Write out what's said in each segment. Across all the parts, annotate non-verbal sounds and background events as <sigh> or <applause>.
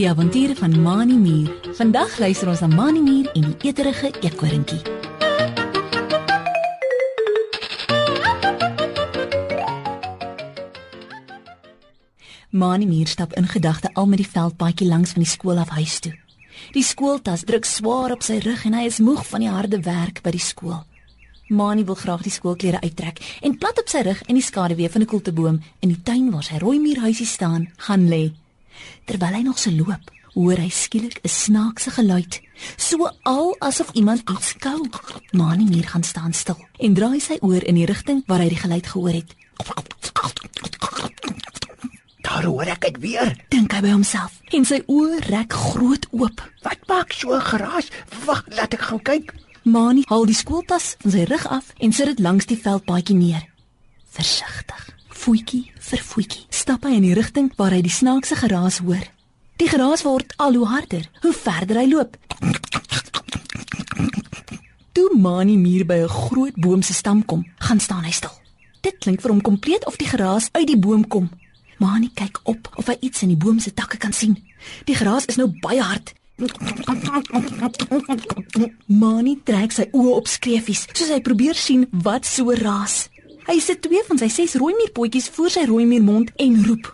Die avonture van Mani Mier. Vandag luister ons na Mani Mier en die eterige eekorinkie. Mani Mier stap in gedagte al met die veldpaadjie langs van die skool af huis toe. Die skooltas druk swaar op sy rug en hy is moeg van die harde werk by die skool. Mani wil graag die skoolklere uittrek en plat op sy rug in die skaduwee van 'n koelteboom in die tuin waar sy rooi muurhuisie staan, gaan lê. Terwyl hy nog so loop, hoor hy skielik 'n snaakse geluid, so al asof iemand iets kou. Mani Mier gaan staan stil en draai sy oor in die rigting waar hy die geluid gehoor het. Daar hoor ek dit weer. Dink hy by homself en sy oë rek groot oop. Wat maak so 'n geraas? Wag, laat ek gaan kyk. Mani haal die skooltas van sy rug af en sit dit langs die veldpaadjie neer. Versigtig, voetjie vir voetjie, stap hy in die rigting waar hy die snaakse geraas hoor. Die geraas word al hoe harder hoe verder hy loop. Toe Mani Mier by 'n groot boom se stam kom, gaan staan hy stil. Dit klink vir hom kompleet of die geraas uit die boom kom. Mani kyk op of hy iets in die boom se takke kan sien. Die gras is nou baie hard. Mani trek sy oë op skreefies soos hy probeer sien wat so raas. Hy sit twee van sy ses rooi muurpotjies voor sy rooi muurmond en roep: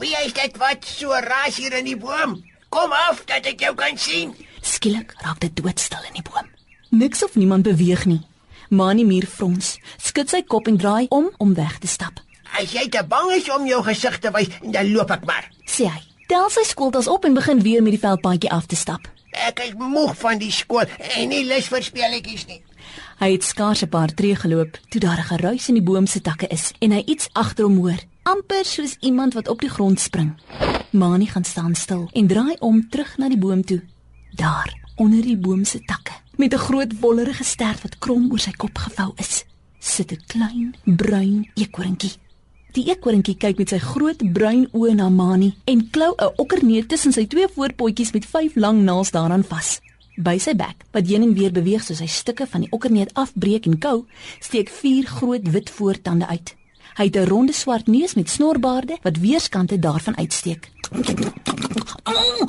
Wie is dit wat so raas hier in die boom? Kom af dat ek jou kan sien. Skielik raak dit doodstil in die boom. Niks of niemand beweeg nie. Mani Mier frons, skud sy kop en draai om om weg te stap. As jy te bang is om jou gesig te wys, dan loop ek maar. Sê hy. Tel sy skooltas op en begin weer met die veldpaadjie af te stap. Ek is moeg van die skool en nie lus vir speletjies nie. Hy het skaars 'n paar tree geloop toe daar 'n geruis in die boom se takke is en hy iets agter hom hoor, amper soos iemand wat op die grond spring. Mani gaan staan stil en draai om terug na die boom toe. Daar, onder die boom se takke, met 'n groot wollerige stert wat krom oor sy kop gevou is, sit 'n klein bruin eekorinkie. Die eekorinkie kyk met sy groot bruin oë na Mani en klou 'n okkerneet tussen sy twee voorpotjies met vyf lang naels daaraan vas. By sy bek, wat heen en weer beweeg soos hy stukke van die okkerneet afbreek en kou, steek vier groot wit voortande uit. Hy het 'n ronde swart neus met snorbaarde wat weerskante daarvan uitsteek.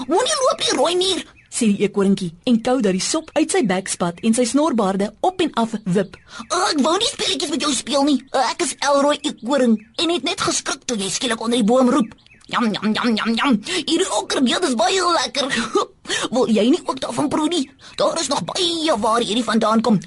Moenie loop hier, rooi muur. sê die eekorinkie en kou dat die sop uit sy bek spat en sy snorbaarde op en af wip. Ek wou nie speletjies met jou speel nie. Ek is Elroy Ekoring en het net geskrik toe jy skielik onder die boom roep. Jam jam jam jam jam. Hierdie okkerbeeld is baie lekker. <laughs> Wil jy nie ook daarvan proe nie? Daar is nog baie waar hierdie vandaan kom.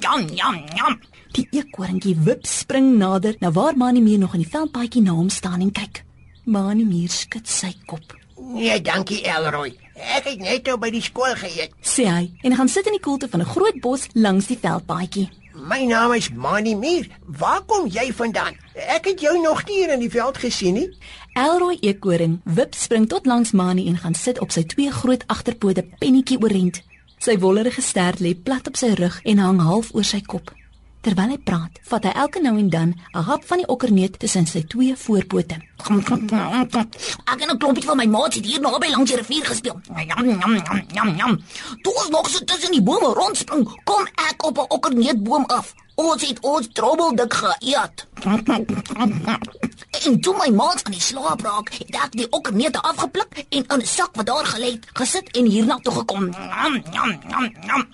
Jam jam jam. Die eekorinkie wip spring nader na waar Mani Mier nog in die veldpaadjie na hom staan en kyk. Mani Mier skud sy kop. Nee, dankie Elroy. Ek het net nou by die skool geëet. Sê hy en gaan sit in die koelte van 'n groot bos langs die veldpaadjie. My naam is Mani Mier. Waar kom jy vandaan? Ek het jou nog nie hier in die veld gesien nie. Elroy eekoring wip spring tot langs Mani en gaan sit op sy twee groot agterpote pennetjie oorent. Sy wollerige stert lê plat op sy rug en hang half oor sy kop. Terwyl hy praat, vat hy elke nou en dan 'n hap van die okkerneet tussen sy twee voorpote. Ek en 'n klompie van my maats het hier naby langs die rivier gespeel. Jam jam jam jam. Toe ons nog so tussen die bome rondspring, kom ek op 'n okkerneetboom af. Ons het ons trobbeldik geëet. En toe my maats aan die slaap raak, het ek die okkerneete afgepluk en in 'n sak wat daar gelê het, gesit en hierna toe gekom. Jam jam jam jam.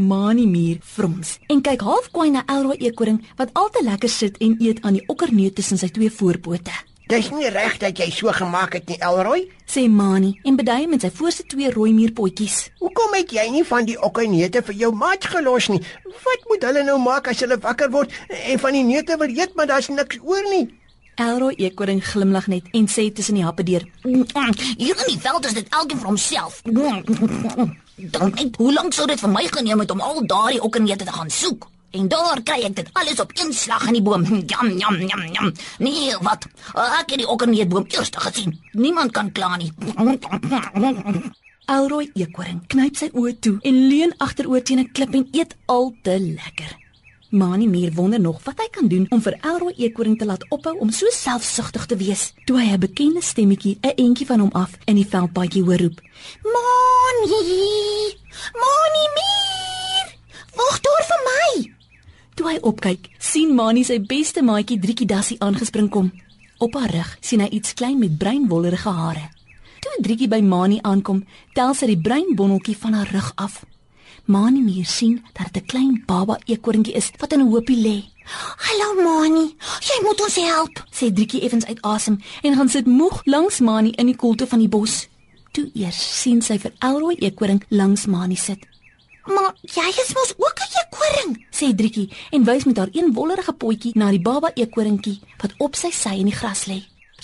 Mani Mier frons en kyk half kwaai na Elroy eekoring wat al te lekker sit en eet aan die okkerneet tussen sy twee voorpote. Dis nie reg dat jy so gemaak het nie, Elroy. Sê Mani en bedui met sy voorste twee rooi muurpotjies. Hoekom het jy nie van die okkerneute vir jou maat gelos nie? Wat moet hulle nou maak as hulle wakker word en van die neute wil eet, maar daar's niks oor nie? Elroy eekoring glimlag net en sê tussen die happe deur: Hier in die veld is dit elkeen vir homself. Dan net hoe lank sou dit vir my geneem het om al daardie okkerneute te gaan soek? En daar kry ek dit alles op een slag in die boom. <laughs> Jam jam jam jam. Nee, wat? Ek het die okkerneetboom eers gesien. Niemand kan kla nie. Elroy eekoring knyp sy oë toe en leun agteroor teen 'n klip en eet al te lekker. Mani Mier wonder nog wat hy kan doen om vir Elroy eekoring te laat ophou om so selfsugtig te wees. Toe hy 'n bekende stemmetjie 'n entjie van hom af in die veldpaadjie hoor roep. Moni! Moni Mier! Wag daar vir my. Toe hy opkyk, sien Mani sy beste maatjie Drietjie Dassie aangespring kom. Op haar rug sien hy iets klein met bruin wollerige hare. Toe Driekie by Mani aankom, tel sy die bruin bonneltjie van haar rug af. Mani meer sien dat dit 'n klein baba eekorntjie is wat in 'n hoopie lê. Hallo Mani, jy moet ons help. Sê Driekie effens uit asem en gaan sit moeg langs Mani in die koelte van die bos. Toe eers sien sy vir Elroy eekoring langs Mani sit. Maar jy is mos ook 'n eekoring. Sê Driekie en wys met haar een wollerige potjie na die baba eekoringkie wat op sy sy in die gras lê.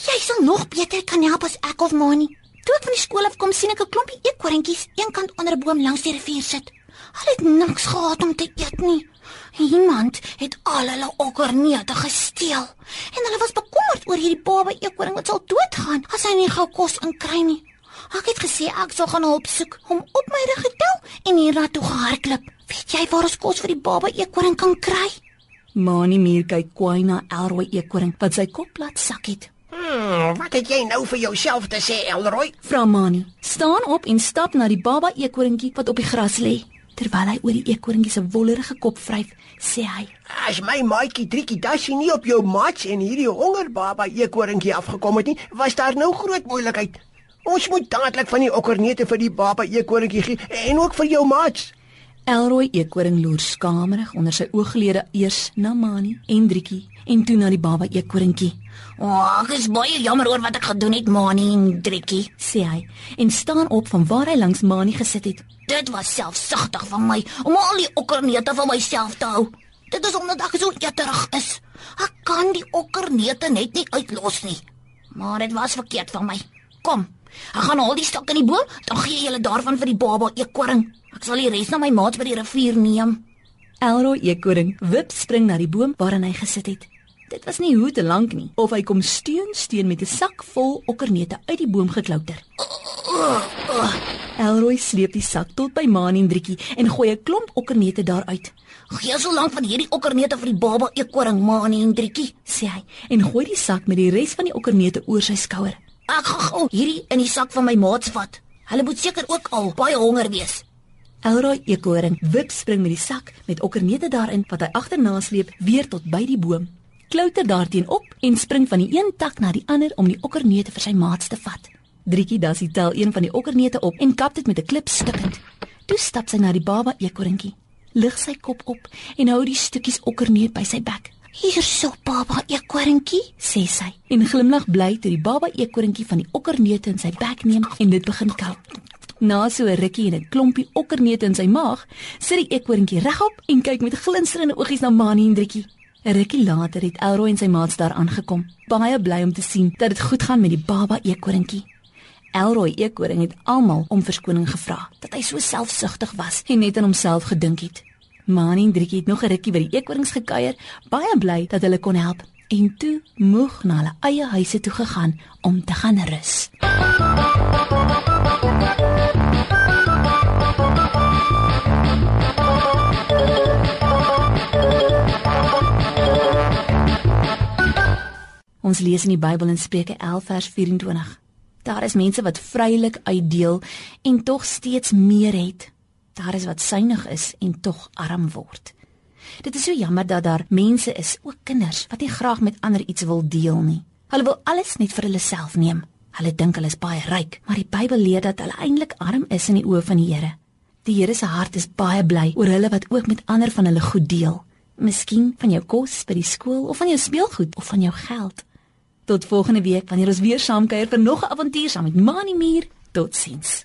Jy sal nog beter kan help as ek of Mani. Toe ek van die skool af kom, sien ek 'n klompie eekoringkies eenkant onder 'n boom langs die rivier sit. Hulle het niks gehad om te eet nie. Iemand het al hulle okkerneute gesteel en hulle was bekommerd oor hierdie baba eekoring wat sal doodgaan as hy nie gou kos inkry nie. Ek het gesê ek sal gaan hulp soek om op my rug getel en hiernatoe gehardloop. Weet jy waar ons kos vir die baba eekoring kan kry? Mani Mier kyk kwaai na Elroy eekoring wat sy kop plat sak het. Hmm, wat het jy nou vir jouself te sê, Elroy? Vra Mani, staan op en stap na die baba eekoringkie wat op die gras lê. Terwyl hy oor die eekoringkie se wollerige kop vryf, sê hy: As my maatjie Triekie Dassie nie op jou mats en hierdie hongerbaba eekoringkie afgekom het nie, was daar nou groot moeilikheid. Ons moet dadelik van die okkerneute vir die baba eekoringkie gee en ook vir jou mats. Elroy eekoring loer skamerig onder sy ooglede eers na Mani en Driekie en toe na die baba eekoringkie. O, oh, ek is baie jammer oor wat ek gedoen het, Mani en Driekie. sê hy en staan op van waar hy langs Mani gesit het. Dit was selfsugtig van my om al die okkerneute vir myself te hou. Dit is omdat ek so eterig is. Ek kan die okkerneute net nie uitlos nie. Maar dit was verkeerd van my. Kom, ek gaan al die stok in die boom, dan gee jy hulle daarvan vir die baba eekoring. Ek sal die res na my maats by die rivier neem. Elroy eekoring wip spring na die boom waarin hy gesit het. Dit was nie hoe te lank nie of hy kom steun steun met 'n sak vol okkerneute uit die boom geklouter. Elroy sleep die sak tot by Maan en Driekie en gooi 'n klomp okkerneute daaruit, Gee so lank van hierdie okkerneute vir die baba eekoring, Mani en Driekie. sê hy en gooi die sak met die res van die okkerneute oor sy skouer. Ek gaan gou hierdie in die sak van my maats vat. Hulle moet seker ook al baie honger wees. Elroy eekoring wip spring met die sak met okkerneute daarin wat hy agterna sleep weer tot by die boom. Klouter daarteen op en spring van die een tak na die ander om die okkerneute vir sy maats te vat. Driekie dassie tel een van die okkerneute op en kap dit met 'n klip stikkend. Toe stap sy na die baba eekoringkie, lig sy kop op en hou die stukkies okkerneut by sy bek. Hier so baba eekoringkie. sê sy en glimlag bly toe die baba eekoringkie van die okkerneute in sy bek neem en dit begin kou. Na so 'n rukkie en 'n klompie okkerneute in sy maag, sit die eekoringkie regop en kyk met glinsterende oogies na Mani en Driekie. 'n Rukkie later het Elroy en sy maats daar aangekom, baie bly om te sien dat dit goed gaan met die baba eekoringkie. Elroy eekoring het almal om verskoning gevra dat hy so selfsugtig was en net aan homself gedink het. Mani en Driekie het nog 'n rukkie by die eekorings gekuier, baie bly dat hulle kon help en toe moeg na hulle eie huise toe gegaan om te gaan rus. Ons lees in die Bybel in Spreuke 11 vers 24. Daar is mense wat vrylik uitdeel en tog steeds meer het. Daar is wat suinig is en tog arm word. Dit is so jammer dat daar mense is, ook kinders, wat nie graag met ander iets wil deel nie. Hulle wil alles net vir hulle self neem. Hulle dink hulle is baie ryk, maar die Bybel leer dat hulle eintlik arm is in die oë van die Here. Die Here se hart is baie bly oor hulle wat ook met ander van hulle goed deel. Miskien van jou kos by die skool of van jou speelgoed of van jou geld. Tot volgende week wanneer ons weer saam kuier vir nog 'n avontuur saam met Mani Mier. Totsiens.